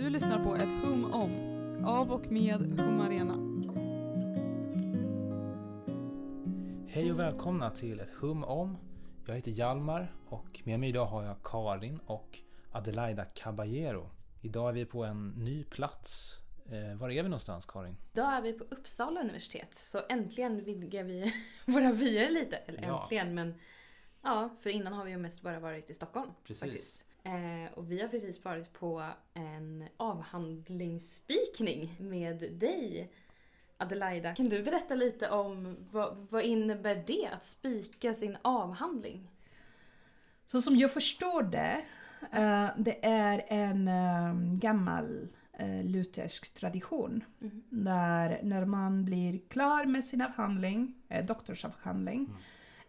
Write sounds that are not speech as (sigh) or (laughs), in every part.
Du lyssnar på ett hum om, av och med Humarena. Hej och välkomna till ett hum om. Jag heter Jalmar och med mig idag har jag Karin och Adelaida Caballero. Idag är vi på en ny plats. Eh, var är vi någonstans Karin? Idag är vi på Uppsala universitet, så äntligen vidgar vi (laughs) våra vyer lite. Eller Ja. äntligen, men ja, för innan har vi ju mest bara varit i Stockholm. Precis. Faktiskt. Eh, och vi har precis varit på en avhandlingsspikning med dig, Adelaida. Kan du berätta lite om vad, vad innebär det att spika sin avhandling? Så som jag förstår det, eh, det är en eh, gammal eh, luthersk tradition. Mhm. Där när man blir klar med sin avhandling, eh, doktorsavhandling,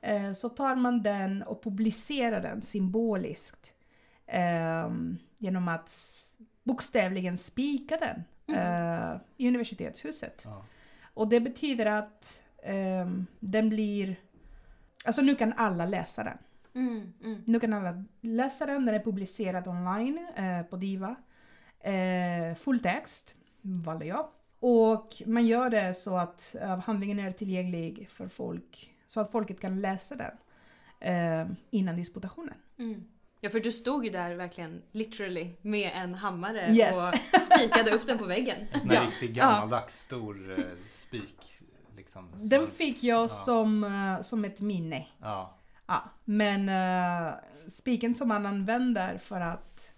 eh, så tar man den och publicerar den symboliskt. Eh, genom att bokstavligen spika den eh, i universitetshuset. Ja. Och det betyder att eh, den blir... Alltså nu kan alla läsa den. Mm, mm. Nu kan alla läsa den, den är publicerad online eh, på Diva. Eh, full text valde jag. Och man gör det så att avhandlingen är tillgänglig för folk, så att folket kan läsa den eh, innan disputationen. Mm. Ja, för du stod ju där verkligen literally med en hammare Yes. och spikade upp den på väggen. En sån här Ja. riktigt gammaldags stor eh, spik. Liksom, som Den en fick jag ja. som, eh, som ett minne. Ja. Ja, men uh, spiken som man använder för att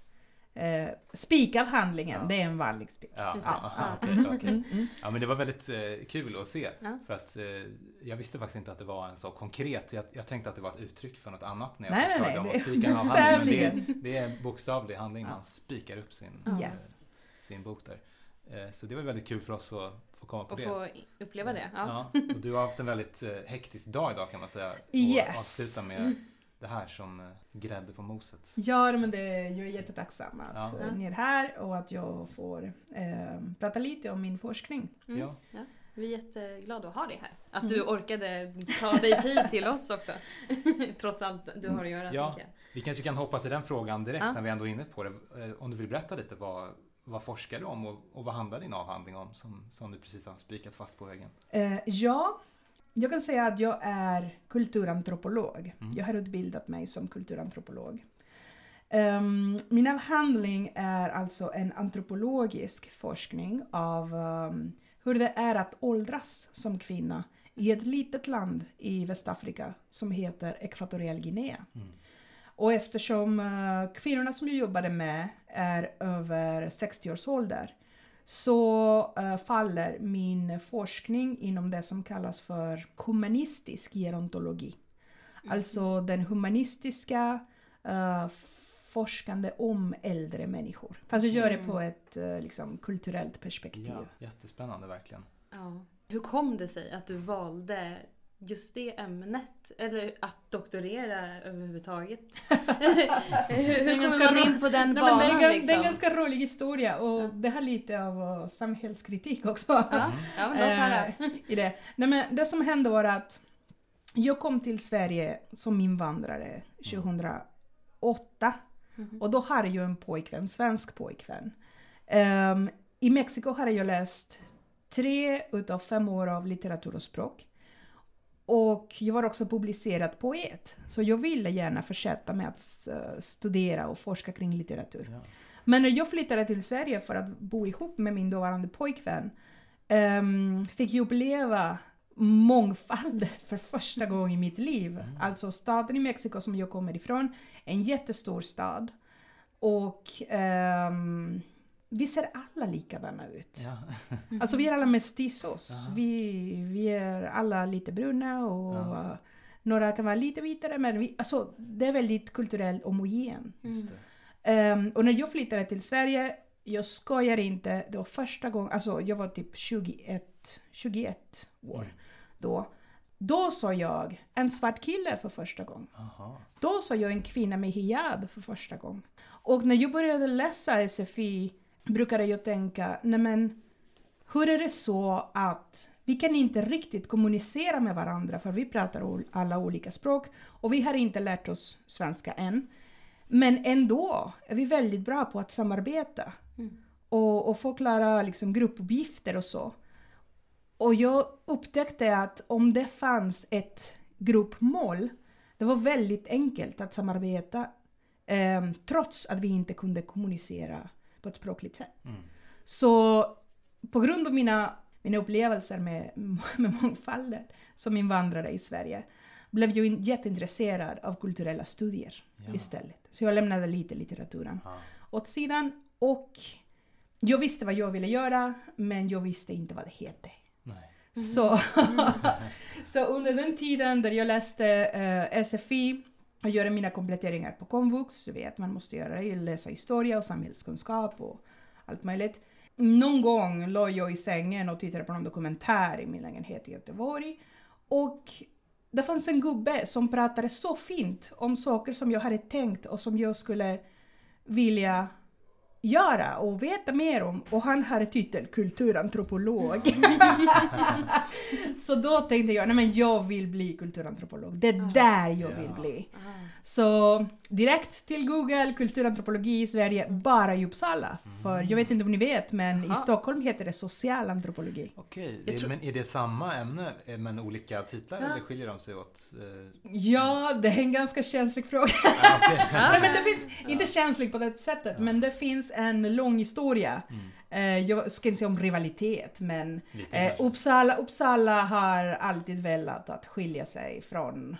uh, spika avhandlingen, Ja. det är en vanlig spik. Ja, ja, Ja. (laughs) okej, okej. Mm, mm. ja, men det var väldigt eh, kul att se. Ja. För att eh, jag visste faktiskt inte att det var en så konkret. Jag, jag tänkte att det var ett uttryck för något annat när jag Nej, först nej, om att spika en avhandling. Men det, det är en bokstavlig handling. Ja. Man spikar upp sin, Ja. Yes. eh, sin bok där. Eh, så det var väldigt kul för oss att få komma på Och det. få uppleva det. Ja. Ja, och du har haft en väldigt eh, hektisk dag idag kan man säga. Och Yes. avsluta med det här som eh, grädde på moset. Ja, men det, jag är jättetacksam att Ja. eh, ni är här och att jag får eh, prata lite om min forskning. Mm. Ja. Vi är jätteglada att ha dig här. Att Mm. du orkade ta dig tid till oss också. (laughs) Trots allt du har att göra. Ja. Vi kanske kan hoppa till den frågan direkt Ja. när vi ändå är inne på det. Eh, Om du vill berätta lite vad, vad forskar du om och, och vad handlar din avhandling om som, som du precis har spikat fast på väggen? Eh, ja, jag kan säga att jag är kulturantropolog. Mm. Jag har utbildat mig som kulturantropolog. Ehm, min avhandling är alltså en antropologisk forskning av ehm, hur det är att åldras som kvinna i ett litet land i Västafrika som heter Ekvatoriell Guinea. Mm. Och eftersom eh, kvinnorna som jag jobbade med är över 60 års ålder så eh, faller min forskning inom det som kallas för humanistisk gerontologi. Alltså den humanistiska eh, forskande om äldre människor. Fast jag gör det på ett eh, liksom, kulturellt perspektiv. Ja, jättespännande verkligen. Ja. Hur kom det sig att du valde just det ämnet? Eller att doktorera överhuvudtaget? (laughs) hur kommer man in på den Nej, men det, är, banan gan- det är liksom? en ganska rolig historia och Ja. det har lite av uh, samhällskritik också. Ja, ja (laughs) höra. Eh, i det. Nej, men det som hände var att jag kom till Sverige som invandrare 2008 Mhm. och då hade jag en pojkvän, svensk pojkvän. Ehm, I Mexiko hade jag läst tre utav fem år av litteratur och språk. Och jag var också publicerad poet, så jag ville gärna fortsätta med att studera och forska kring litteratur. Ja. Men när jag flyttade till Sverige för att bo ihop med min dåvarande pojkvän ehm, fick jag uppleva mångfald för första gången i mitt liv. Alltså staden i Mexiko som jag kommer ifrån, en jättestor stad. Och ehm, vi ser alla likadana ut. Ja. Alltså vi är alla mestizos. Ja. Vi, vi är alla lite bruna och Ja. några kan vara lite vitare men vi, alltså, det är väldigt kulturellt homogen. Just det. Ehm, och när jag flyttade till Sverige, jag skojar inte, det var första gången, alltså jag var typ 21, 21 år Mm. då. Då sa jag en svart kille för första gången. Aha. Då sa jag en kvinna med hijab för första gången. Och när jag började läsa SFI brukade jag tänka, nej men hur är det så att vi kan inte riktigt kommunicera med varandra för vi pratar alla olika språk och vi har inte lärt oss svenska än. Men ändå är vi väldigt bra på att samarbeta. Mm. och, och förklara liksom gruppuppgifter och så. Och jag upptäckte att om det fanns ett gruppmål, det var väldigt enkelt att samarbeta eh, trots att vi inte kunde kommunicera på ett språkligt sätt. Mm. Så på grund av mina, mina upplevelser med, (laughs) med mångfalden som invandrare i Sverige blev jag in- jätteintresserad av kulturella studier Ja. istället. Så jag lämnade lite litteraturen Ja. åt sidan och jag visste vad jag ville göra men jag visste inte vad det hette. Nej. Så, (laughs) så under den tiden där jag läste eh, SFI och göra mina kompletteringar på komvux, du vet man måste göra det, läsa historia och samhällskunskap och allt möjligt. Någon gång låg jag i sängen och tittade på någon dokumentär i min lägenhet i Göteborg och det fanns en gubbe som pratade så fint om saker som jag hade tänkt och som jag skulle vilja göra och veta mer om. Och han hade titel kulturantropolog. (laughs) så då tänkte jag, nej men jag vill bli kulturantropolog. Det är där jag vill Ja. bli. Ah. Så direkt till Google, kulturantropologi i Sverige, bara i Uppsala. För jag vet inte om ni vet, men i Jaha. Stockholm heter det socialantropologi. Okej, det- tror- men är det samma ämne eh, men olika titlar Ja. eller skiljer de sig åt? eh? Ja, det är en ganska känslig fråga. Ah, okej. (laughs) Nej, men det (laughs) finns, inte känslig på det sättet, men det finns en lång historia. Mm. Eh, jag ska inte säga om rivalitet, men eh. Uppsala, Uppsala har alltid velat att skilja sig från,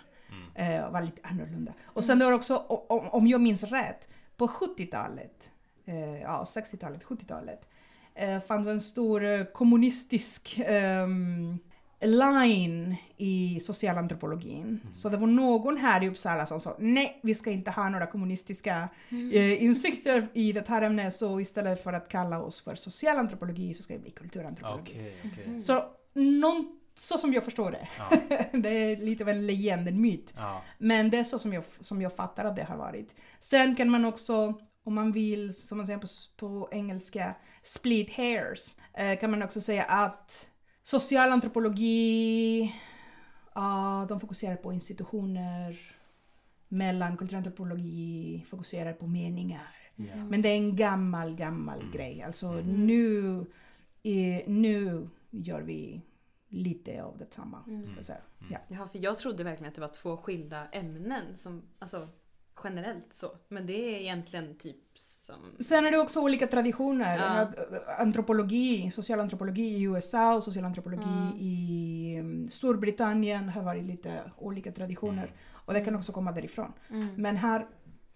Mm. eh, vara lite annorlunda. Och sen det var också, om, om jag minns rätt, på 70-talet, eh, ja 60-talet, 70-talet, eh, fanns en stor eh, kommunistisk ehm, line i socialantropologin. Så det var någon här i Uppsala som sa nej, vi ska inte ha några kommunistiska eh, insikter i det här ämnet, så istället för att kalla oss för socialantropologi så ska vi bli kulturantropologi. Okej, okej. Så någon, så som jag förstår det. Ja. (laughs) det är lite av en legend, en myt. Ja. Men det är så som jag, som jag fattar att det har varit. Sen kan man också, om man vill, som man säger på, på engelska, split hairs, eh, kan man också säga att socialantropologi, ja, de fokuserar på institutioner, medan kulturantropologi fokuserar på meningar. Ja. Men det är en gammal, gammal Mm. grej. Alltså Mm. nu, eh, nu gör vi lite av detsamma. Mm. Ska jag säga. Mm. Ja. Jaha, för jag trodde verkligen att det var två skilda ämnen som, alltså generellt så. Men det är egentligen typ som... Sen är det också olika traditioner. Ja. Antropologi, socialantropologi i USA och socialantropologi Ja. i mm, Storbritannien har varit lite olika traditioner. Mm. Och det kan också komma därifrån. Mm. Men här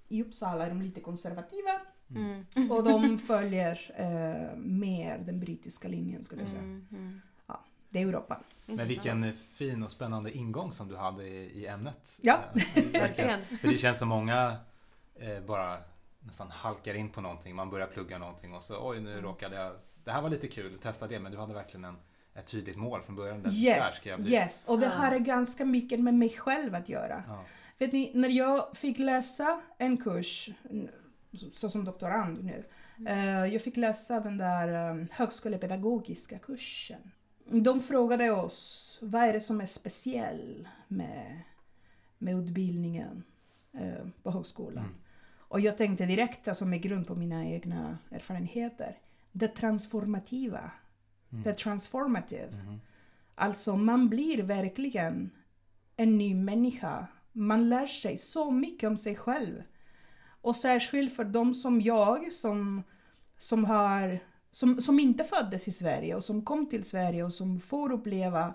i Uppsala är de lite konservativa Mm. (laughs) och de följer eh, mer den brittiska linjen skulle jag säga. Mm. Mm. Det är Europa. Men vilken eh, fin och spännande ingång som du hade i, i ämnet. Ja. Eh, (laughs) verkligen. För det känns som många eh, bara nästan halkar in på någonting. Man börjar plugga någonting och så oj nu Mm. råkade jag. Det här var lite kul, testa det. Men du hade verkligen en, ett tydligt mål från början. Där, där Yes, ska jag bli. yes. Och det här är ganska mycket med mig själv att göra. Ja. Vet ni, när jag fick läsa en kurs, så som doktorand nu, eh, jag fick läsa den där um, högskolepedagogiska kursen. De frågade oss, vad är det som är speciellt med, med utbildningen eh, på högskolan? Mm. Och jag tänkte direkt, alltså med grund på mina egna erfarenheter, det transformativa, Mm. det transformative. Mhm. Alltså man blir verkligen en ny människa. Man lär sig så mycket om sig själv. Och särskilt för de som jag som, som, har, som, som inte föddes i Sverige och som kom till Sverige och som får uppleva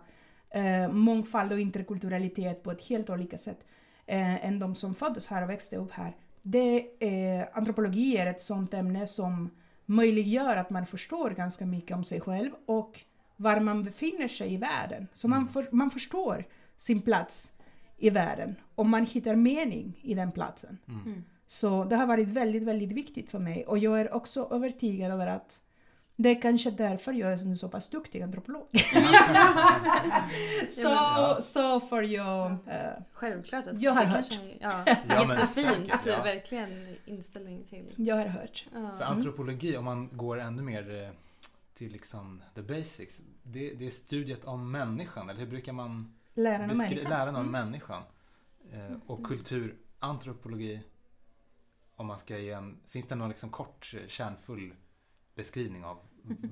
eh, mångfald och interkulturalitet på ett helt olika sätt eh, än de som föddes här och växte upp här. Det, eh, antropologi är ett sånt ämne som möjliggör att man förstår ganska mycket om sig själv och var man befinner sig i världen. Så man, Mm. för, man förstår sin plats i världen och man hittar mening i den platsen. Mm. Mm. Så det har varit väldigt, väldigt viktigt för mig och jag är också övertygad över att det är kanske därför jag är en så pass duktig antropolog. (laughs) (laughs) så, Ja. så för jag... eh, Självklart att Jag har hört. kanske är- Ja, (laughs) Ja, jättefint. säkert, ja. Verkligen inställning till. jag har hört. Ja. För antropologi, om man går ännu mer eh, till liksom the basics. Det, det är studiet om människan, eller hur brukar man Läran om människan. läran om Mm. människan? Eh, och kulturantropologi, om man ska ge en, finns det någon liksom kort kärnfull beskrivning av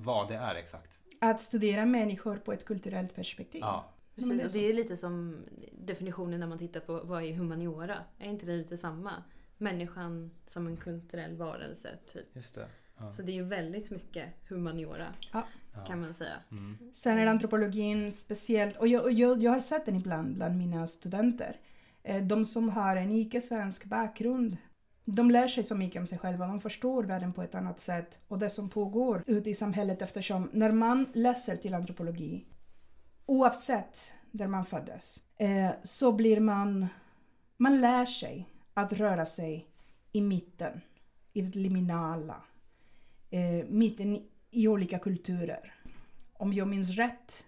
vad det är exakt. Att studera människor på ett kulturellt perspektiv. Ja, Precis, det är och det är lite som definitionen när man tittar på vad är humaniora? Är inte det lite samma? Människan som en kulturell varelse, typ. just det. Ja. Så det är ju väldigt mycket humaniora, Ja. kan man säga. Mm. Sen är antropologin speciellt, och jag, jag, jag har sett den ibland bland mina studenter. Eh, De som har en icke-svensk bakgrund, de lär sig så mycket om sig själva, de förstår världen på ett annat sätt. Och det som pågår ute i samhället eftersom när man läser till antropologi, oavsett där man föddes, eh, så blir man, man lär sig att röra sig i mitten, i det liminala, eh, mitten i- olika kulturer. Om jag minns rätt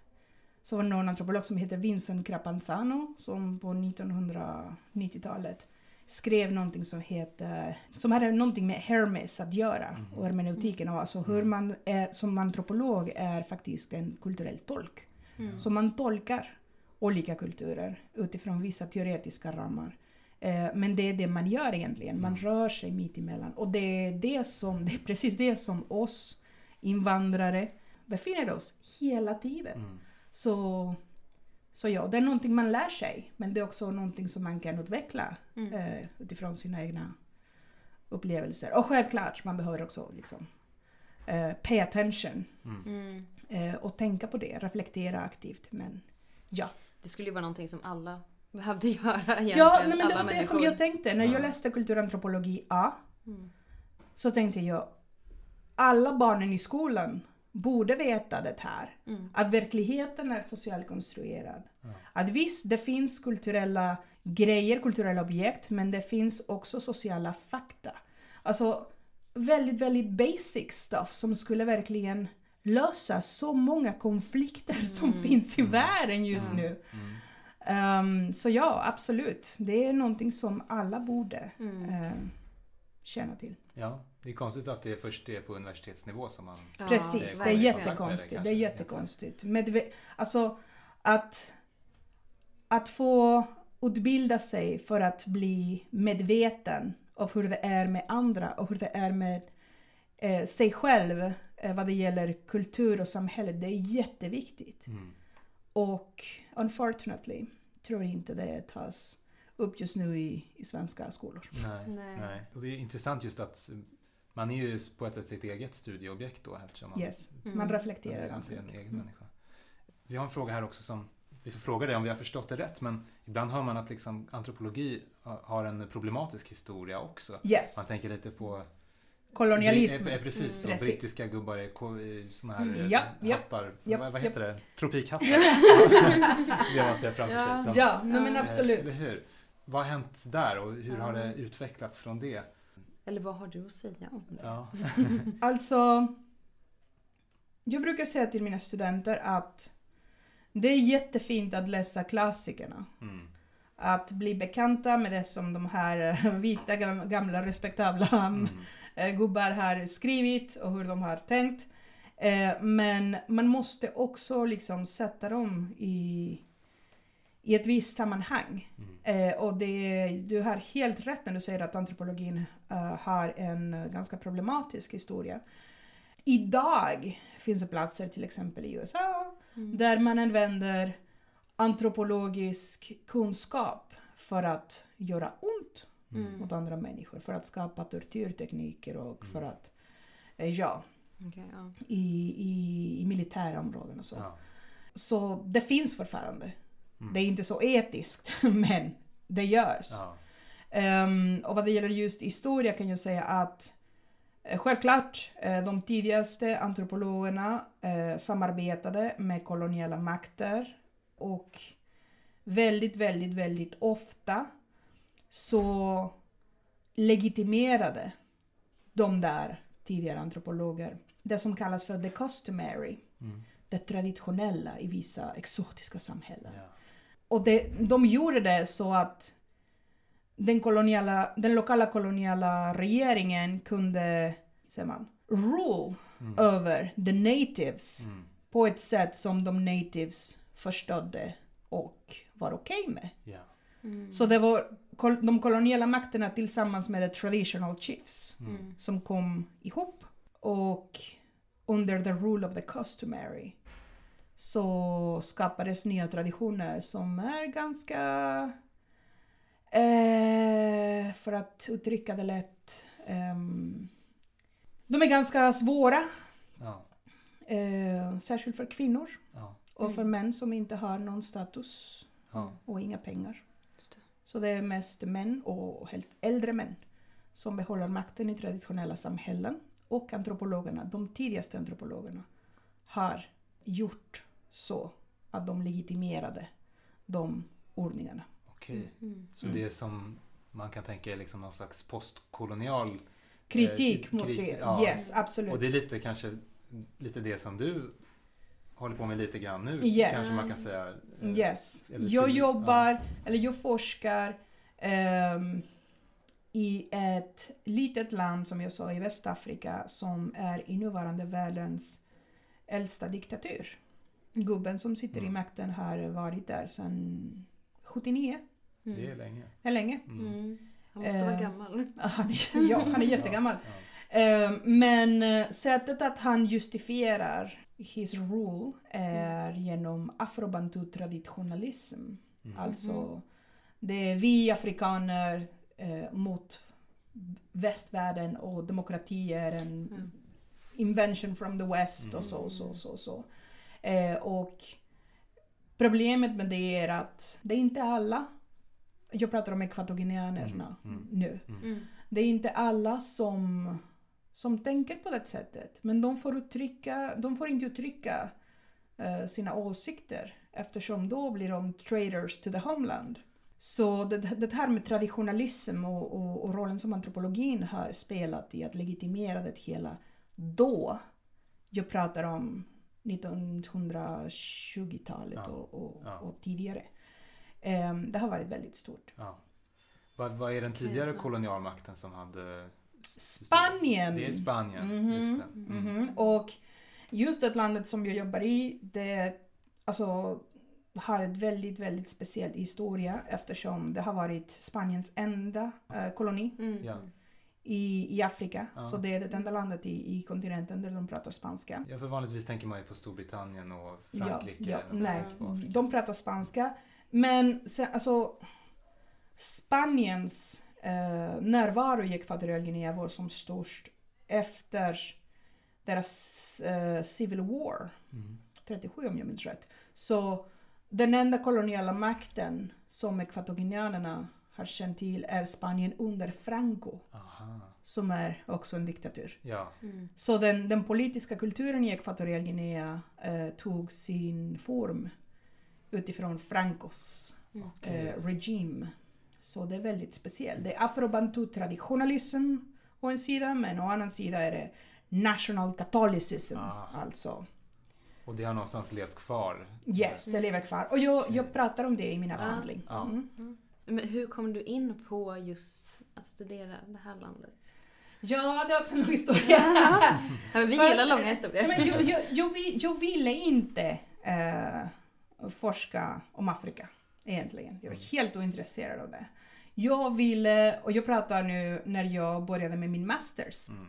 så var det någon antropolog som heter Vincent Crapanzano som på 1990-talet skrev någonting som heter, som hade någonting med Hermes att göra och hermeneutiken och alltså hur man är, som antropolog är faktiskt en kulturell tolk. Mm. Så man tolkar olika kulturer utifrån vissa teoretiska ramar. Eh, Men det är det man gör egentligen, man rör sig mitt emellan. Och det är, det, som, det är (laughs) precis det som oss invandrare befinner oss hela tiden. Mm. Så, så ja, det är någonting man lär sig, men det är också någonting som man kan utveckla Mm. eh, utifrån sina egna upplevelser. Och självklart, man behöver också liksom, eh, pay attention Mm. eh, och tänka på det, reflektera aktivt. Men ja, Det skulle ju vara någonting som alla behövde (laughs) göra egentligen. ja nej, men det var det människor. som jag tänkte. När Ja. jag läste kulturantropologi A Mm. så tänkte jag alla barnen i skolan borde veta det här. Mm. Att verkligheten är socialt konstruerad. Ja. Att visst, det finns kulturella grejer, kulturella objekt, men det finns också sociala fakta. Alltså väldigt, väldigt basic stuff som skulle verkligen lösa så många konflikter som finns i världen just Mm. nu. Mm. Ehm, så ja, absolut. Det är någonting som alla borde Mm. Känna till. Ja, det är konstigt att det först är på universitetsnivå som man... Ja, Precis, det är jättekonstigt. Det är kanske. jättekonstigt. Medve- alltså att, att få utbilda sig för att bli medveten av hur det är med andra och hur det är med eh, sig själv eh, vad det gäller kultur och samhälle, det är jätteviktigt. Mm. Och unfortunately tror jag inte det tas upp just nu i, i svenska skolor. Nej, Nej. nej. Och det är intressant just att man är ju på ett sätt sitt eget studieobjekt då eftersom man, Yes, Mm. man reflekterar är ganska en mycket. egen människa. Vi har en fråga här också som vi får fråga dig om vi har förstått det rätt men ibland hör man att liksom antropologi ha- har en problematisk historia också. Yes, Man tänker lite på kolonialism. Eh, Precis, Mm. brittiska gubbar i, såna här eh, Ja, ja, hattar. ja, vad, vad ja. heter det? Tropikhattar. (laughs) det man ser framför Ja. sig. som- Ja, men Ja. Eh, absolut. Eller hur? Vad har hänt där och hur har det utvecklats från det? Eller vad har du att säga om det? Ja. (laughs) Alltså, jag brukar säga till mina studenter att det är jättefint att läsa klassikerna. Mm. Att bli bekanta med det som de här eh, (laughs) vita gam- gamla respektabla Mm. eh, gubbar har skrivit och hur de har tänkt. Eh, Men man måste också liksom sätta dem i, i ett visst sammanhang. Mm. Eh, och det, du har helt rätt när du säger att antropologin eh, har en eh, ganska problematisk historia. Idag finns det platser, till exempel i USA, Mm. där man använder antropologisk kunskap för att göra ont Mm. mot andra människor, för att skapa tortyrtekniker och Mm. för att, eh, ja, Okej, ja. i, i, i militära områden och så. Ja. Så det finns fortfarande. Mm. Det är inte så etiskt, (laughs) men det görs. Ehm, och vad det gäller just historia kan jag säga att eh, självklart, eh, de tidigaste antropologerna eh, samarbetade med koloniala makter och väldigt, väldigt, väldigt ofta så legitimerade de där tidigare antropologer det som kallas för the customary, Mm. det traditionella i vissa exotiska samhällen. Ja. Och det, de gjorde det så att den, koloniala, den lokala koloniala regeringen kunde, säger man, rule Mm. över the natives Mm. på ett sätt som de natives förstådde och var okej med. Ja. Mm. Så det var kol- de koloniala makterna tillsammans med the traditional chiefs Mm. Mm. som kom ihop och under the rule of the customary så skapades nya traditioner som är ganska, eh, för att uttrycka det lätt, ehm, de är ganska svåra, Ja. eh, särskilt för kvinnor Ja. och för män som inte har någon status Ja. och inga pengar. Just det. Så det är mest män och helst äldre män som behåller makten i traditionella samhällen. Och antropologerna, de tidigaste antropologerna, har gjort så att de legitimerade de ordningarna. Okej. Mm. Så det är som man kan tänka är liksom någon slags postkolonial Kritik Eh, mot krit- det, ja. yes absolut. Och det är lite kanske lite det som du håller på med lite grann nu. Yes. Kanske man kan säga. eh, Yes. Jag jobbar, eller jag forskar ehm, i ett litet land som jag sa i Västafrika som är i nuvarande världens äldsta diktatur. Gubben som sitter i Mm. makten har varit där sedan 79. Mm. Det är länge. Det är länge. Mm. Mm. Han måste vara Eh, gammal. Han är, ja, han är (laughs) jättegammal. Ja. Ehm, men eh, sättet att han justifierar his rule är genom afrobantu-traditionalism. Mm. Alltså, det är vi afrikaner eh, mot västvärlden och demokrati är en Mm. Invention from the west Mm. och så, så, så, så. Eh, och problemet med det är att det är inte alla, jag pratar om ekvatoguineanerna Mm, mm. nu, Mm. det är inte alla som, som tänker på det sättet. Men de får, uttrycka, de får inte uttrycka eh, sina åsikter eftersom då blir de traders to the homeland. Så det, det här med traditionalism och, och, och rollen som antropologin har spelat i att legitimera det hela då. Jag pratar om 1920-talet Ja, och, och, ja. och tidigare. Em, det har varit väldigt stort. Ja. Vad, vad är den tidigare Mm. kolonialmakten som hade... Spanien! Det är Spanien, Mhm, just det. Mm. mhm. Och just det landet som jag jobbar i, det alltså, har ett väldigt, väldigt speciell historia eftersom det har varit Spaniens enda eh, koloni Mm. Ja. i, i Afrika. Ja. Så det är det enda landet i, i kontinenten där de pratar spanska. Ja, för vanligtvis tänker man ju på Storbritannien och Ja, Frankrike. ja, och nej. De pratar spanska. Men sen, alltså, Spaniens eh, närvaro i Ekvatorialguinea var som störst efter deras eh, civil war, Mm. 37 om jag minns rätt. Så den enda koloniala makten som ekvatorianerna har känt till är Spanien under Franco, Aha. som är också en diktatur. Ja. Mm. Så den, den politiska kulturen i Ekvatorialguinea eh, tog sin form utifrån Francos Mm. Eh, regim. Så det är väldigt speciellt. Det är afrobantu-traditionalism å en sida, men å andra sida är det national catholicism. Ah. Alltså, Och det har någonstans levt kvar. yes, det lever kvar. Och jag, jag pratar om det i mina Ah. behandling. Ja. Mm. Men hur kom du in på just att studera det här landet? Ja, det är också en (laughs) historia. Ja, men vi gillar långa historier. men jag, (laughs) jag, jag, vill, jag ville inte eh, forska om Afrika egentligen. Jag var helt ointresserad av det. Jag ville, och jag pratar nu när jag började med min masters Mm.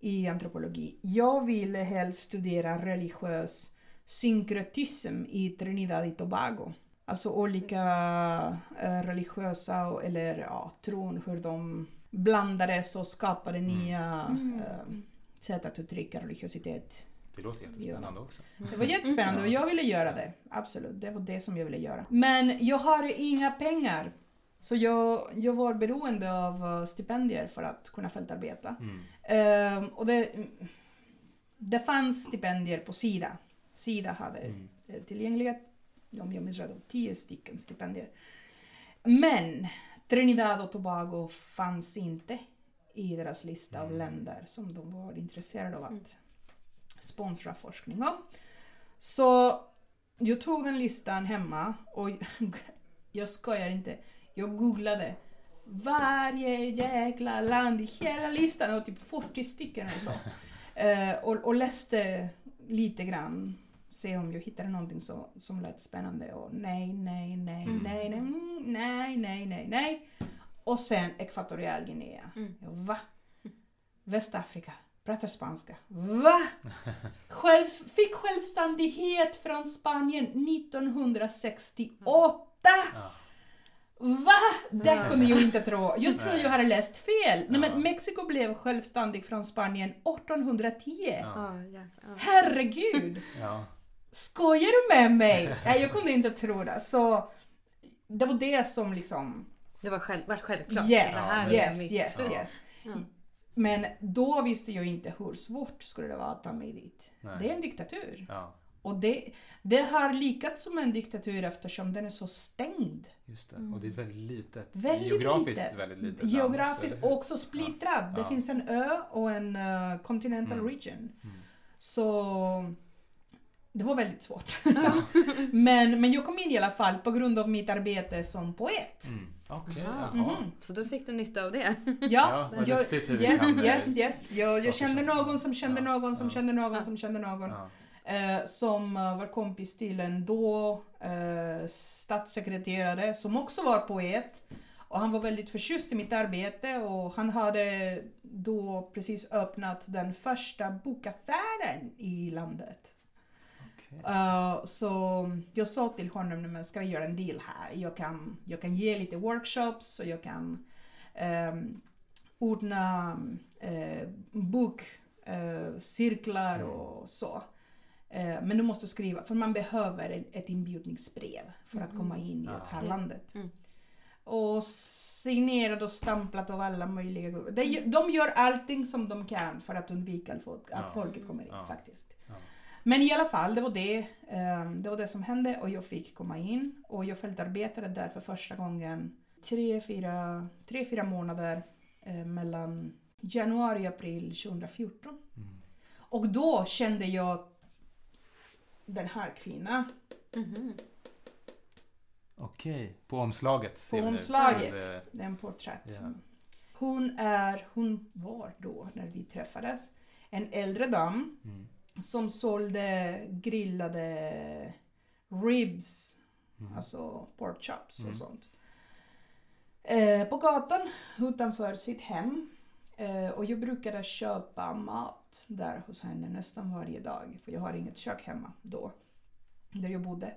i antropologi. Jag ville helst studera religiös synkretism i Trinidad och Tobago. Alltså olika eh, religiösa och- eller ja, tron, hur de blandades och skapade Mm. nya Mm. eh, sätt att uttrycka religiositet. Det låter jättespännande också. Det var jättespännande och jag ville göra det. Absolut, det var det som jag ville göra. Men jag har inga pengar. Så jag, jag var beroende av eh, stipendier för att kunna fältarbeta. Mm. Ehm, och det, det fanns stipendier på Sida. Sida hade Mm. eh, tillgängliga, om jag minns rätt, tio stycken stipendier. Men Trinidad och Tobago fanns inte i deras lista av Mm. länder som de var intresserade av att Mm. sponsra forskning om. Så jag tog den listan hemma och (laughs) jag skojar inte, jag googlade varje jäkla land i hela listan, och typ 40 stycken eller så. (laughs) Eh, och, och läste lite grann, se om jag hittade någonting så, som lät spännande och nej, nej, nej, Mm. nej, nej, mm, nej, nej, nej, nej. Och sen Ekvatorialguinea. Mm. Jag, va? Västafrika? pratar spanska. Va? (laughs) Själv, fick självständighet från Spanien 1968! Ja. Va? Det kunde jag inte tro. Jag Nej. jag hade läst fel. Nej, men Mexiko blev självständig från Spanien 1810. Ja. Ja, jäklar. Ja. Herregud! Ja. Skojar du med mig? Nej, jag kunde inte tro det. Så det var det som liksom... Det var själv, vart självklart. Yes, det är yes, yes, Ja. yes. Ja. Men då visste jag inte hur svårt skulle det vara att ta mig dit. Nej. Det är en diktatur. ja, Och det, det har lyckats som en diktatur eftersom den är så stängd. just det. Och det är ett väldigt litet, Väldigt geografiskt litet. väldigt litet land Geografiskt också, hur? också splittrad. Det Ja. finns en ö och en uh, continental Mm. region. Mm. Så det var väldigt svårt. (laughs) men, men jag kom in i alla fall på grund av mitt arbete som poet. Mm. Aha. jaha. Mhm. Så då fick du nytta av det. (laughs) Ja, Ja, vad jag, lustigt hur vi yes, kan, eh, yes, yes. Jag, jag kände någon som kände Ja, någon som ja. kände någon som kände någon. Ja. Eh, som eh, var kompis till en då eh, statssekreterare som också var poet. Och han var väldigt förtjust i mitt arbete och han hade då precis öppnat den första bokaffären i landet. Uh, så jag sa till honom, "Nej, men ska vi göra en deal här? Jag kan, jag kan ge lite workshops och jag kan um, ordna uh, bokcirklar Mm. och så. Eh, men du måste skriva, för man behöver en, ett inbjudningsbrev för att Mhm. komma in i det här landet. Mm. Och signerat och stamplat av alla möjliga grupper. De, de gör allting som de kan för att undvika att, folk, att folket kommer in Ja. faktiskt. Men i alla fall, det var det, ehm, det var det som hände och jag fick komma in och jag fältarbetade där för första gången tre, fyra, tre, fyra månader eh, mellan januari och april 2014. Mm. Och då kände jag den här kvinnan Mhm. Okej, på omslaget ser på vi omslaget. eh, Det är en porträtt. Ja. Hon är, hon var då när vi träffades, en äldre dam Mm. Som sålde grillade ribs, Mm. alltså pork chops och Mm. sånt. Eh, på gatan utanför sitt hem. Eh, och jag brukade köpa mat där hos henne nästan varje dag. För jag har inget kök hemma då, där jag bodde.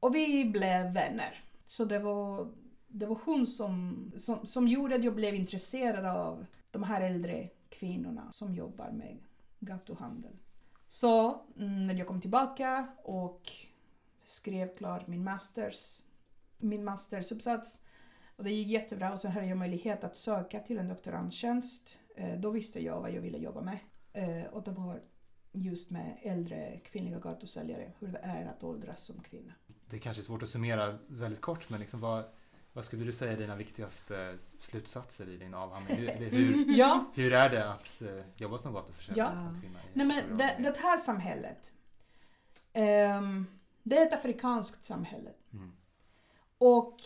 Och vi blev vänner. Så det var, det var hon som, som, som gjorde att jag blev intresserad av de här äldre kvinnorna som jobbar med gatuhandel. Så mm, när jag kom tillbaka och skrev klart min masters, min mastersuppsats och det gick jättebra och så hade jag möjlighet att söka till en doktorandtjänst. Eh, då visste jag vad jag ville jobba med. Eh, och det var just med äldre kvinnliga gatusäljare, hur det är att åldras som kvinna. Det kanske är svårt att summera väldigt kort, men liksom vad, vad skulle du säga är dina viktigaste slutsatser i din avhandling? Hur, hur, (laughs) Ja, hur är det att eh, jobba som gatuförsäljare Ja. som kvinna? i Nej men det, det här samhället. ehm, det är ett afrikanskt samhälle. Mm. Och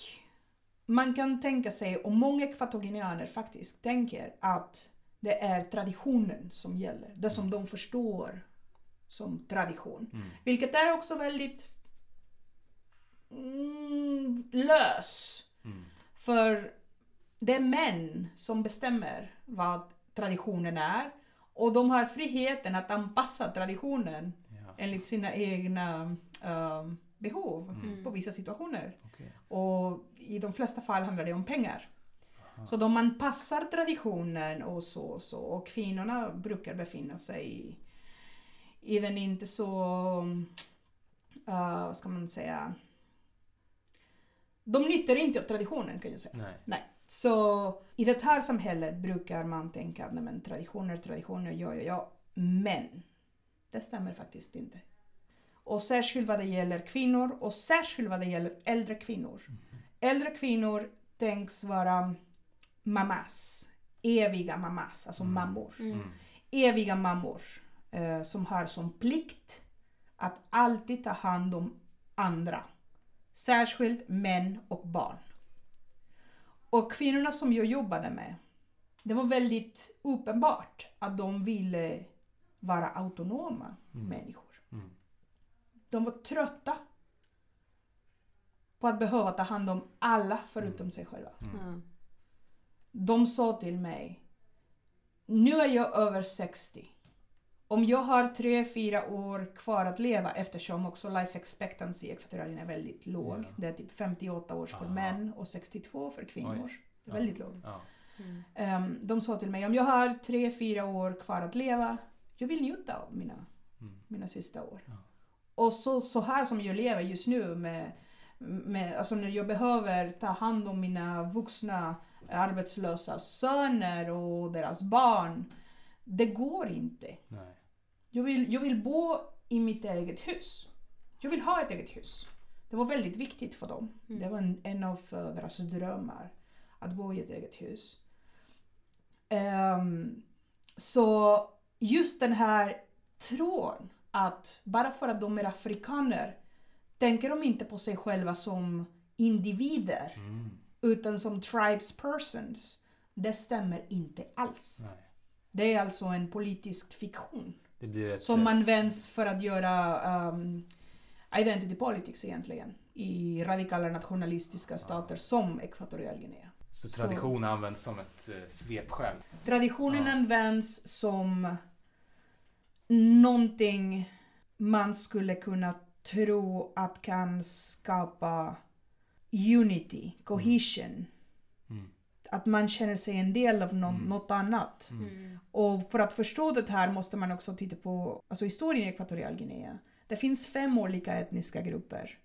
man kan tänka sig, och många ekvatorianer faktiskt tänker att det är traditionen som gäller. Det som de förstår som tradition. Mm. Vilket är också väldigt mm, lös. Mm. För det är män som bestämmer vad traditionen är. Och de har friheten att anpassa traditionen Ja. enligt sina egna ehm, behov Mm. på vissa situationer. Okej. Och i de flesta fall handlar det om pengar. Aha. Så de man passar traditionen och så och så. Och kvinnorna brukar befinna sig i, i den inte så, uh, vad ska man säga, de nyttjar inte av traditionen kan jag säga. Nej. Så i det här samhället brukar man tänka att nej, men traditioner, traditioner, ja, ja, ja. Men det stämmer faktiskt inte. Och särskilt vad det gäller kvinnor och särskilt vad det gäller äldre kvinnor. Äldre kvinnor tänks vara mamas, eviga mamas, alltså Mm. mammor. Mm. Mm. Eviga mammor eh, som har som plikt att alltid ta hand om andra. Särskilt män och barn. Och kvinnorna som jag jobbade med, det var väldigt uppenbart att de ville vara autonoma Mm. människor. Mm. De var trötta på att behöva ta hand om alla förutom sig själva. Mm. De sa till mig nu är jag över 60. Om jag har 3-4 år kvar att leva eftersom också life expectancy i Ekvatorialien är väldigt låg. Ja. Det är typ 58 år för Aha. män och 62 för kvinnor. Oj. Det är väldigt lågt. Ja. Mm. De sa till mig om jag har 3-4 år kvar att leva, jag vill njuta av mina, Mm. mina sista år. Ja. Och så, så här som jag lever just nu med, med, alltså när jag behöver ta hand om mina vuxna arbetslösa söner och deras barn. Det går inte. Nej. Jag vill, jag vill bo i mitt eget hus. Jag vill ha ett eget hus. Det var väldigt viktigt för dem. Mm. Det var en, en av deras drömmar. Att bo i ett eget hus. Ehm, så just den här tron att bara för att de är afrikaner tänker de inte på sig själva som individer Mm. utan som tribes persons. Det stämmer inte alls. Nej. Det är alltså en politisk fiktion. Som används för att göra um, identity politics egentligen i radikala nationalistiska stater som Ekvatorialguinea. Så så- tradition används som ett eh, svepskäl. Traditionen Ja. används som någonting man skulle kunna tro att kan skapa unity, cohesion. Mm. Att man känner sig en del av nå- Mm. något annat. Mm. Mm. Och för att förstå det här måste man också titta på alltså historien i Ekvatorialguinea. Det finns fem olika etniska grupper.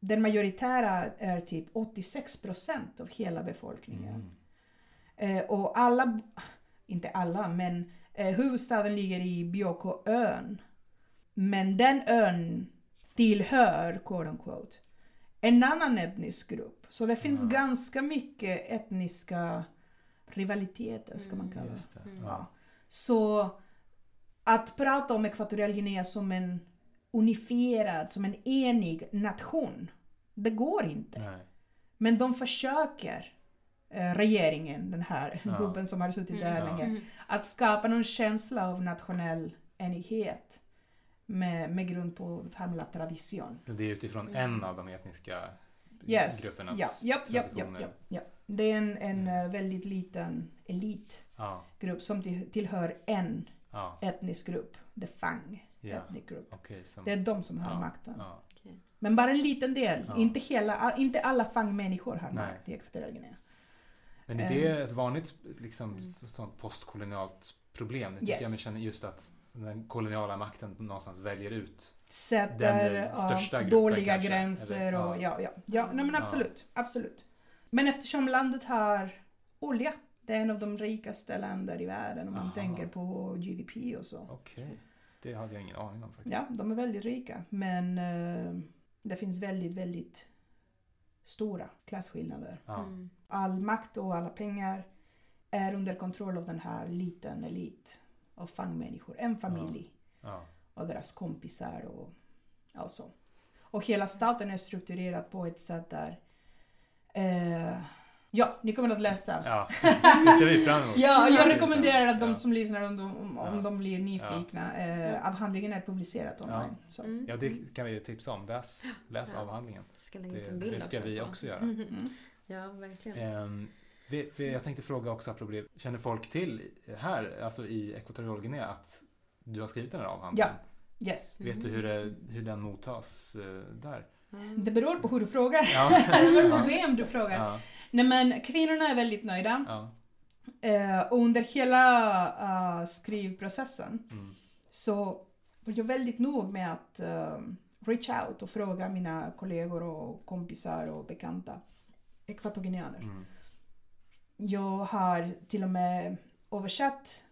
Den majoritära är typ 86 procent av hela befolkningen. Mm. Eh, och alla, inte alla, men eh, huvudstaden ligger i Biokoön. Men den ön tillhör, quote unquote, en annan etnisk grupp. Så det finns Ja. ganska mycket etniska rivaliteter, ska man Mm, kalla det. Mm. Ja. Så att prata om Ekvatorialguinea som en unifierad, som en enig nation, det går inte. Nej. Men de försöker, eh, regeringen, den här Ja. gubben som har suttit där Mm. länge, Mm. att skapa någon känsla av nationell enighet med, med grund på med tradition. Det är utifrån Mm. en av de etniska Yes. gruppernas Ja, ja, traditioner. ja, ja. Det är en, en Mm. eh, väldigt liten elitgrupp Ja, som till, tillhör en ja, etnisk grupp, the Fang ja. ethnic group. Okej, som... Det är de som har ja, makten. Okej. Men bara en liten del, inte, hela, inte alla Fang-människor har Nej. makt i Ekvatorialguinea. Men är det ett vanligt liksom, Mm. sånt postkolonialt problem? Det tycker Yes. jag mig känner just att den koloniala makten någonstans väljer ut. Sätter Den ja, största gruppen dåliga kanske, gränser eller? och Ja. ja, ja. Ja, nej men Ja. absolut, absolut. Men eftersom landet har olja, det är en av de rikaste länder i världen om man Aha. tänker på GDP och så. Okej, det hade jag ingen aning om faktiskt. Ja, de är väldigt rika. Men eh, det finns väldigt, väldigt stora klasskillnader. Ja. Mm. All makt och alla pengar är under kontroll av den här liten elit av fangmänniskor. En familj Ja. och deras kompisar och, och så. Och hela staten är strukturerad på ett sätt där eh, Ja, ni kommer att läsa. ja, det ser vi fram emot. (laughs) Ja, jag Ja. rekommenderar att de Ja. som lyssnar om de, om, om Ja. de blir nyfikna. Eh, Ja. avhandlingen är publicerad online. Så. Mm. Ja, det kan vi tipsa om. Läs, läs Ja. avhandlingen. Det, det ska vi på. också göra. Mm. Ja, verkligen. Vi, jag tänkte fråga också, apropå det, känner folk till här, alltså i Ekvatorialguinea, att du har skrivit den här avhandlingen? Yes. Vet du hur, det, hur den mottas eh, där? Mm. Det beror på hur du frågar. Ja. (laughs) Det beror på Ja. vem du frågar. Ja, Nej men kvinnorna är väldigt nöjda. ja. Eh, och under hela eh, skrivprocessen Mm. så var jag väldigt nog med att eh, reach out och fråga mina kollegor och kompisar och bekanta ekvatorianer. Mm. Jag har till och med översatt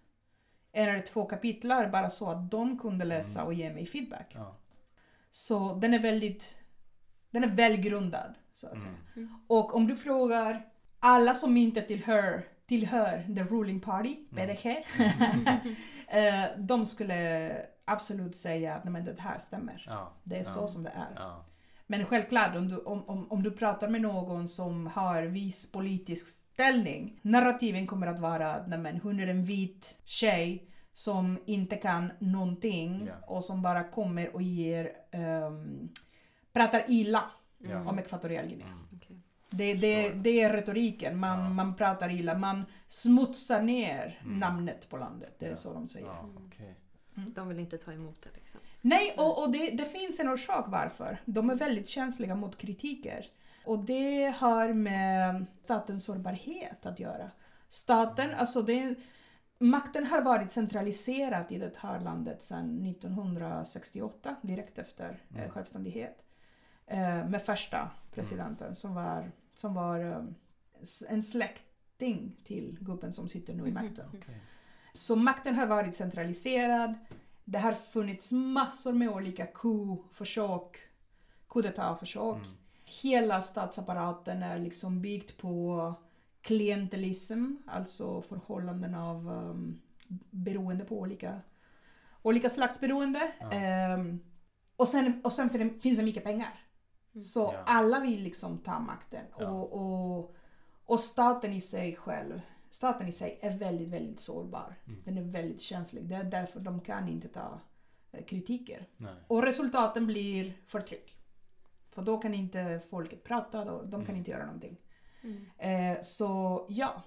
en eller två kapitlar bara så att de kunde läsa Mm. och ge mig feedback. Ja. Så den är väldigt den är välgrundad så att säga. Mm. Och om du frågar alla som inte tillhör, tillhör the ruling party, PDG, (laughs) eh, de skulle absolut säga att nej, men det här stämmer. Ja. Det är Ja. så som det är. Ja. Men självklart, om du, om, om, om du pratar med någon som har viss politisk ställning, narrativen kommer att vara men hon är en vit tjej som inte kan någonting Ja. och som bara kommer och ger, ehm, pratar illa Ja. om Ekvatorialguinea. Mm. Okej. Det, det, det är retoriken, man, Ja. man pratar illa, man smutsar ner Mm. namnet på landet. Det är Ja. så de säger. Ja, okej. De vill inte ta emot det liksom. Nej, och, och det, det finns en orsak varför. De är väldigt känsliga mot kritiker. Och det har med statens sårbarhet att göra. Staten, alltså det, makten har varit centraliserad i det här landet sedan 1968, direkt efter eh, Mm. självständighet. Eh, med första presidenten som var, som var eh, en släkting till gubben som sitter nu i makten. Okej. Så makten har varit centraliserad. Det har funnits massor med olika coup-försök, coup d'état-försök. Mm. Hela statsapparaten är liksom byggd på klientelism, alltså förhållanden av um, beroende på olika, olika slags beroende. Ja. Ehm, och sen, och sen det, finns det mycket pengar. Mm. Så Ja. alla vill liksom ta makten. Ja. Och, och, och staten i sig själv, staten i sig är väldigt, väldigt sårbar. Mm. Den är väldigt känslig. Det är därför de kan inte ta eh, kritiker. Nej. Och resultaten blir förtryck. För då kan inte folket prata, då, de kan Mm. inte göra någonting. Mm. Eh, så ja,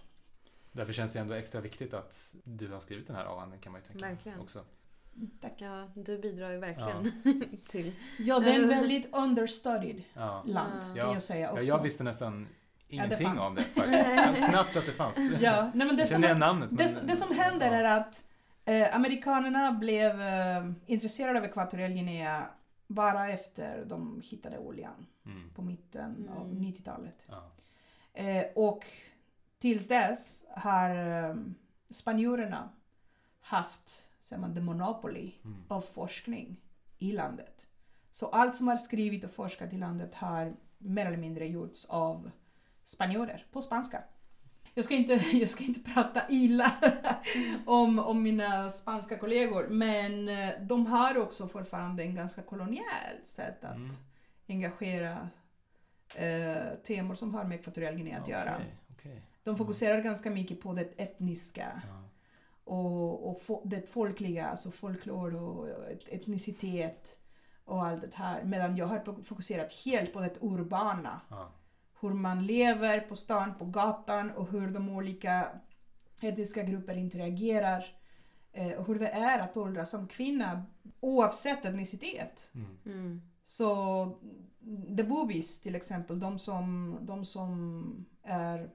Därför känns det ändå extra viktigt att du har skrivit den här avhandlingen kan man ju tänka. Verkligen. Också. tack. Ja, du bidrar ju verkligen (laughs) till... Ja, det är en väldigt understudied Ja. land Ja. kan jag säga Ja, också. jag visste nästan det ingenting fanns. om det (laughs) faktiskt. Knappt att det fanns. Ja, nej, men det jag igen namnet. Det, men- det som händer ja. är att eh, amerikanerna blev eh, intresserade av Ekvatoriell Guinea bara efter de hittade oljan Mm. på mitten av Mm. 90-talet. Ja. Eh, och tills dess har eh, spanjorerna haft säger man, the monopoly Mm. av forskning i landet. Så allt som har skrivit och forskat i landet har mer eller mindre gjorts av spanjorer på spanska. Jag ska inte, (laughs) jag ska inte prata illa (laughs) om, om mina spanska kollegor men eh, de har också fortfarande en ganska kolonial sätt att Mm. engagera eh, temor som har med Ekvatoriell Guinea att göra. Okej, okej. De fokuserar ganska mycket på det etniska Ja. och, och fo- det folkliga, alltså folklore och et- etnicitet och allt det här. Medan jag har fokuserat helt på det urbana. Ja. Hur man lever på stan, på gatan och hur de olika etniska grupper interagerar. Eh, och hur det är att åldras som kvinna oavsett etnicitet. Mm. Mm. Så the boobies till exempel, de som, de som är,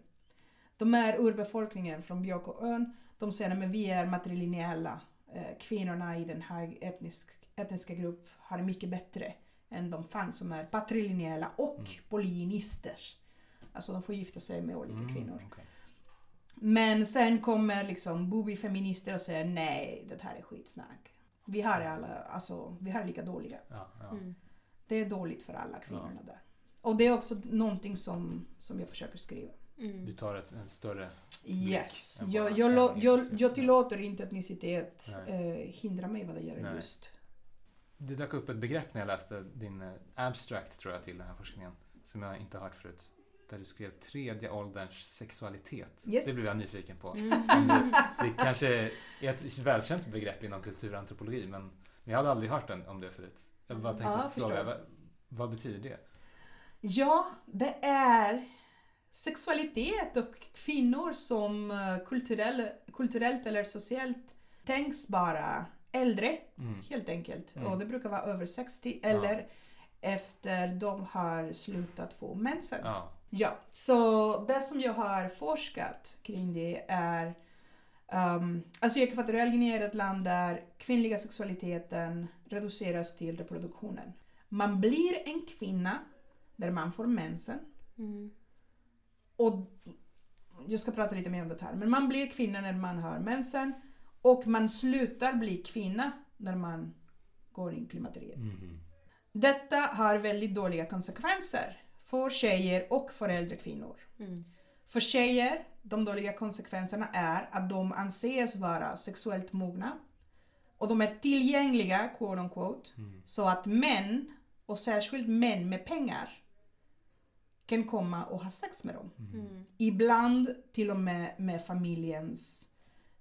de är urbefolkningen från Björkåön, de säger att vi är matrilineella. Eh, kvinnorna i den här etnisk, etniska grupp har det mycket bättre än de fan som är patrilineella och Mm. polyinister. Alltså de får gifta sig med olika Mm, kvinnor. okej. Men sen kommer liksom booby-feminister och säger nej, det här är skitsnack. Vi har alla, alltså vi har lika dåliga. Ja, ja. Mm. Det är dåligt för alla kvinnorna där. Och det är också någonting som, som jag försöker skriva. Du Mm. tar ett, en större... Yes. än Jag, jag, jag, etnicitet. jag tillåter inte etnicitet eh, hindra mig vad det gäller Nej. just. Det dök upp ett begrepp när jag läste din eh, abstract tror jag till den här forskningen som jag inte har hört förut. Där du skrev tredje ålderns sexualitet. Yes. Det blev jag nyfiken på. Mm. Det, det kanske är ett välkänt begrepp inom kulturantropologi men, jag hade aldrig hört den, om det förut. Jag bara tänkte Ja, fråga, vad, vad betyder det? Ja, det är sexualitet och kvinnor som eh, kulturell, kulturellt eller socialt tänks bara äldre Mm. helt enkelt. Mm. Och det brukar vara över 60 eller efter de har slutat få mensen. Ja. Ja, så det som jag har forskat kring det är um, alltså Ekvatoriell Guinea är ett land där kvinnliga sexualiteten reduceras till reproduktionen. Man blir en kvinna där man får mensen Mm. och jag ska prata lite mer om det här, men man blir kvinna när man har mensen och man slutar bli kvinna när man går in i klimakteriet. Mhm. Detta har väldigt dåliga konsekvenser för tjejer och för äldre kvinnor. Mm. För tjejer, de dåliga konsekvenserna är att de anses vara sexuellt mogna och de är tillgängliga, quote unquote, Mm. så att män, och särskilt män med pengar, kan komma och ha sex med dem. Mhm. Mm. Ibland till och med med familjens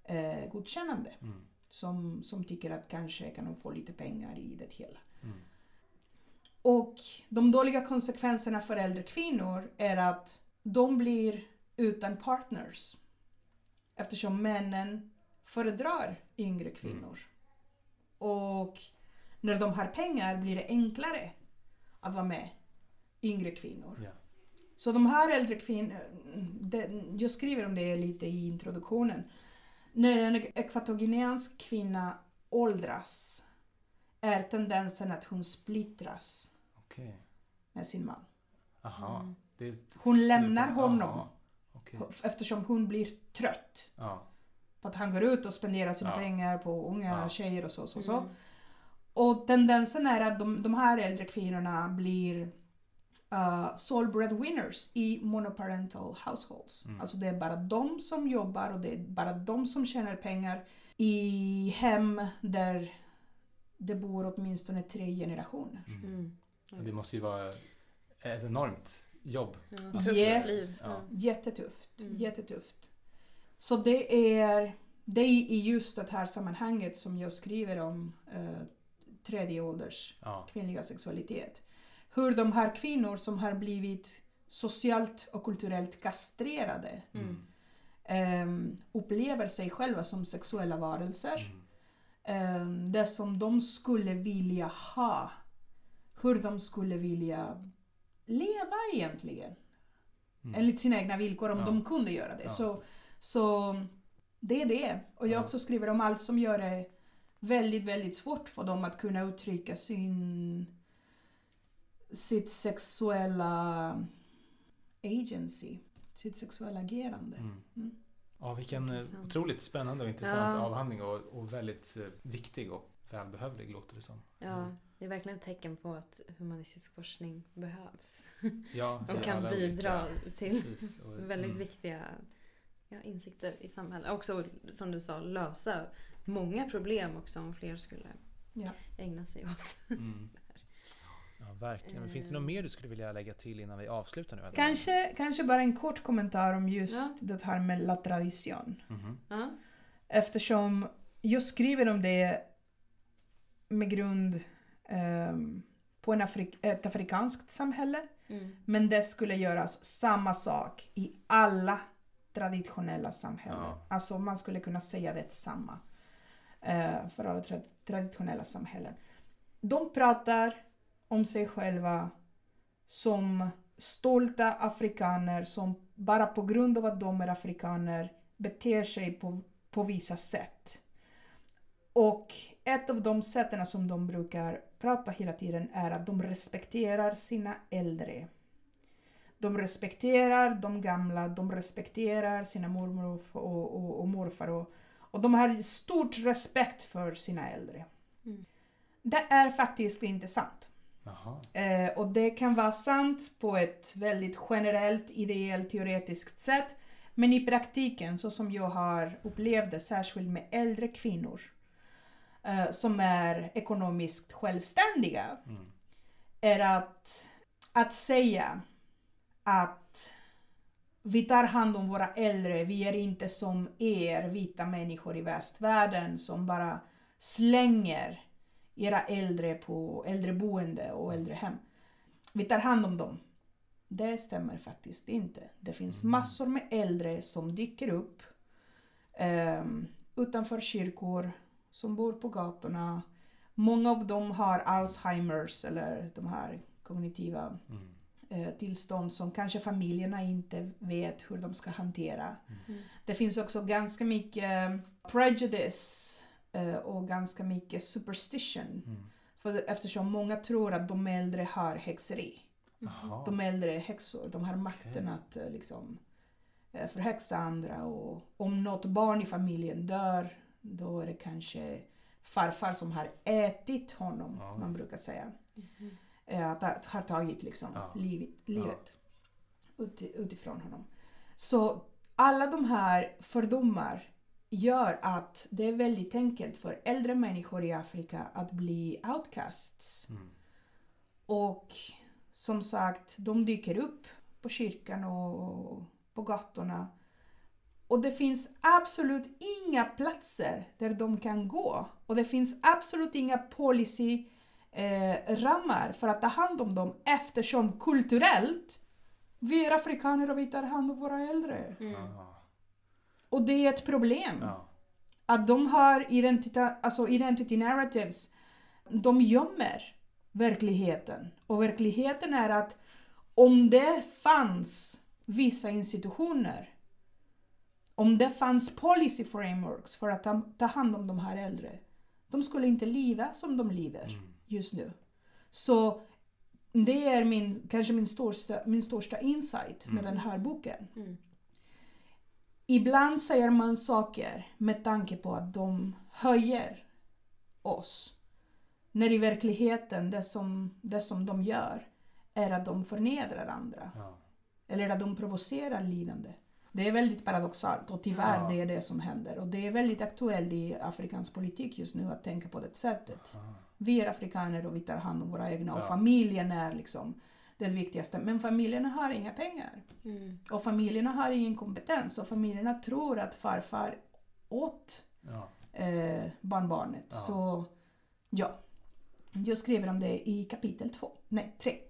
eh, godkännande. Mm. Som, som tycker att kanske kan de få lite pengar i det hela. Mm. Och de dåliga konsekvenserna för äldre kvinnor är att de blir utan partners. Eftersom männen föredrar yngre kvinnor. Och när de har pengar blir det enklare att vara med yngre kvinnor. Ja. Så de här äldre kvinnorna, jag skriver om det lite i introduktionen. När en ekvatogenansk kvinna åldras är tendensen att hon splittras Okej. med sin man. Aha. Mm. Hon lämnar Aha. honom. Okej. Eftersom hon blir trött Ja. på att han går ut och spenderar sina Ja. pengar på unga Ja. tjejer och så. så, så. Mm. Och tendensen är att de, de här äldre kvinnorna blir uh, sole breadwinners i monoparental households. Mm. Alltså det är bara de som jobbar och det är bara de som tjänar pengar i hem där det bor åtminstone tre generationer. Mm. Mm. Det måste ju vara ett enormt jobb. Ja, tufft Yes. Ja. Jättetufft, Mm. jättetufft. Så det är, det är i just det här sammanhanget som jag skriver om uh, tredje ålders Ja. kvinnliga sexualitet. Hur de här kvinnor som har blivit socialt och kulturellt kastrerade Mm. ehm, upplever sig själva som sexuella varelser. Mm. Ehm, det som de skulle vilja ha. Hur de skulle vilja leva egentligen. Mm. Enligt sina egna villkor om Ja. de kunde göra det. Ja. Så, så det är det. Och jag Ja. också skriver om allt som gör det väldigt, väldigt svårt för dem att kunna uttrycka sin sitt sexuella agency, sitt sexuella agerande. Mm. Mm. Ja, vilken eh, Intressant. otroligt spännande och intressant Ja. avhandling och, och väldigt eh, viktig och välbehövlig låter det som. Ja, det är verkligen ett tecken på att humanistisk forskning behövs. Ja, (laughs) Och kan bidra olika- till Precis, och- (laughs) väldigt mm. viktiga ja, insikter i samhället. Också som du sa, lösa många problem också om fler skulle Ja. ägna sig åt. Mm. Ja, verkligen. Men finns det något mer du skulle vilja lägga till innan vi avslutar nu? Kanske, kanske bara en kort kommentar om just Ja. det här med la tradition. Mhm. Ja. Eftersom jag skriver om det med grund ehm, på en Afrik- ett afrikanskt samhälle. Mm. Men det skulle göras samma sak i alla traditionella samhällen. Ja. Alltså man skulle kunna säga det samma eh, för alla tra- traditionella samhällen. De pratar om sig själva som stolta afrikaner som bara på grund av att de är afrikaner beter sig på, på vissa sätt. Och ett av de sätten som de brukar prata hela tiden är att de respekterar sina äldre. De respekterar de gamla, de respekterar sina mormor och, och, och, morfar. Och, och de har stort respekt för sina äldre. Mm. Det är faktiskt inte sant. Eh, och det kan vara sant på ett väldigt generellt, ideellt, teoretiskt sätt. Men i praktiken, så som jag har upplevt det, särskilt med äldre kvinnor eh, som är ekonomiskt självständiga, Mm. är att, att säga att vi tar hand om våra äldre, vi är inte som er vita människor i västvärlden som bara slänger era äldre på äldreboende och äldrehem. Vi tar hand om dem. Det stämmer faktiskt inte. Det finns Mm. massor med äldre som dyker upp ehm, utanför kyrkor, som bor på gatorna. Många av dem har Alzheimers eller de här kognitiva Mm. eh, tillstånd som kanske familjerna inte vet hur de ska hantera. Mm. Det finns också ganska mycket prejudice eh, och ganska mycket superstition. Mm. För eftersom många tror att de äldre har häxeri. Jaha. De äldre är häxor, de har makten att eh, liksom eh, förhäxa andra och om något barn i familjen dör då är det kanske farfar som har ätit honom, Ja. man brukar säga. Eh, Att, att ha tagit liksom Ja. liv, livet ut, utifrån honom. Så alla de här fördomar gör att det är väldigt enkelt för äldre människor i Afrika att bli outcasts. Mm. Och som sagt, de dyker upp på kyrkan och på gatorna. Och det finns absolut inga platser där de kan gå. Och det finns absolut inga policy eh, för att ta hand om dem eftersom kulturellt vi är afrikaner och vi tar hand om våra äldre. Mm. Och det är ett problem. Ja. Att de har identita, alltså identity narratives. De gömmer verkligheten. Och verkligheten är att om det fanns vissa institutioner, om det fanns policy frameworks för att ta, ta hand om de här äldre, de skulle inte lida som de lider Mm. just nu. Så det är min, kanske min största, min största insight med Mm. den här boken. Mm. Ibland säger man saker med tanke på att de höjer oss. När i verkligheten det som, det som de gör är att de förnedrar andra. Ja. Eller att de provocerar lidande. Det är väldigt paradoxalt och tyvärr Ja. det är det som händer. Och det är väldigt aktuellt i afrikansk politik just nu att tänka på det sättet. Ja. Vi är afrikaner och vi tar hand om våra egna och familjen är liksom det viktigaste. Men familjerna har inga pengar. Mm. Och familjerna har ingen kompetens och familjerna tror att farfar åt Ja. eh, barnbarnet. Ja. Så ja, jag skriver om det i kapitel två. Nej, tre. (laughs)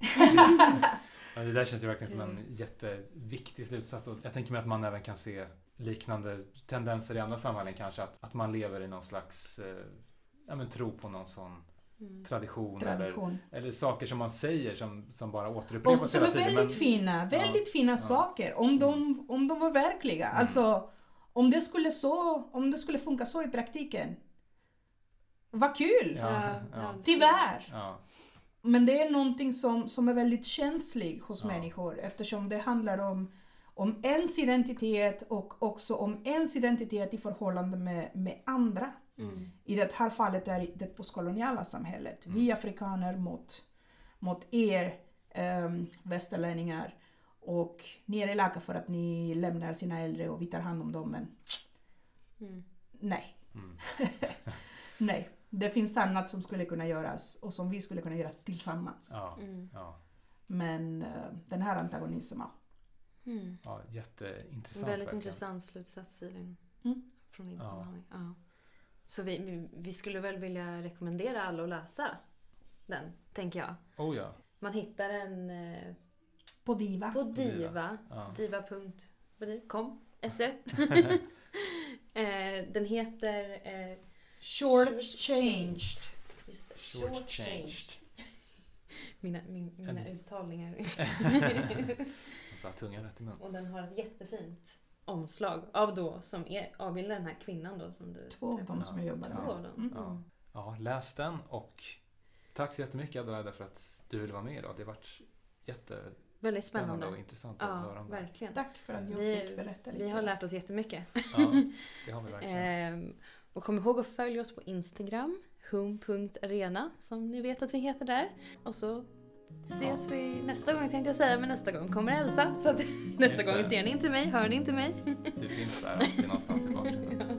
Ja, det där känns ju verkligen som en jätteviktig slutsats. Och jag tänker mig att man även kan se liknande tendenser i andra samhällen kanske. Att, att man lever i någon slags eh, ja, men, tro på någon sån Mm. tradition, Tradition. Eller, eller saker som man säger som, som bara återupprepas Och, som hela är tiden. väldigt fina, väldigt fina saker. Om de, om de var verkliga. Mm. Alltså, om det, skulle så, om det skulle funka så i praktiken. Vad kul! Ja, Ja, ja. ja. Tyvärr. Ja, Men det är någonting som, som är väldigt känsligt hos Ja. människor eftersom det handlar om, om ens identitet och också om ens identitet i förhållande med, med andra. Mm. I det här fallet är det postkoloniala samhället. Mm. Vi afrikaner mot, mot er um, västerlänningar. Och ni är elaka för att ni lämnar sina äldre och vi tar hand om dem. Men Mm. nej, mm. (laughs) nej. Det finns annat som skulle kunna göras och som vi skulle kunna göra tillsammans. ja, Mm. ja. Men eh, den här antagonismen, ja. Mm. ja jätteintressant. Väldigt verkligen. intressant slutsats Elin. Mm. Från din Ja. Ja. Så vi, vi, skulle väl vilja rekommendera alla att läsa den, tänker jag. Oh ja. Man hittar den eh, På Diva. på Diva. Diva. ja. Diva.com se. (laughs) eh, Den heter eh, Short changed. just det, Shortchanged. (laughs) Mina, min, mina En- uttalningar. Så har tungan rätt i mun. Och den har ett jättefint omslag av då som är avbildar den här kvinnan då som du Två av dem Ja, som jag jobbar Två med. av dem. Mm. Ja. Ja, läs den och tack så jättemycket Adelaide för att du ville vara med idag. Det har varit jättespännande Väldigt spännande. och intressant att höra Ja, om det. verkligen. Tack för att jag Vi- fick berätta lite. Vi har lärt oss jättemycket. Ja, det har vi (laughs) verkligen. Ehm, och kom ihåg att följa oss på Instagram, hum.arena, som ni vet att vi heter där. Och så ses vi nästa gång tänkte jag säga, men nästa gång kommer Elsa. Så (laughs) nästa gång ser ni inte mig, hör ni inte mig. Du finns där (laughs) alltid någonstans i bakgrunden. (laughs)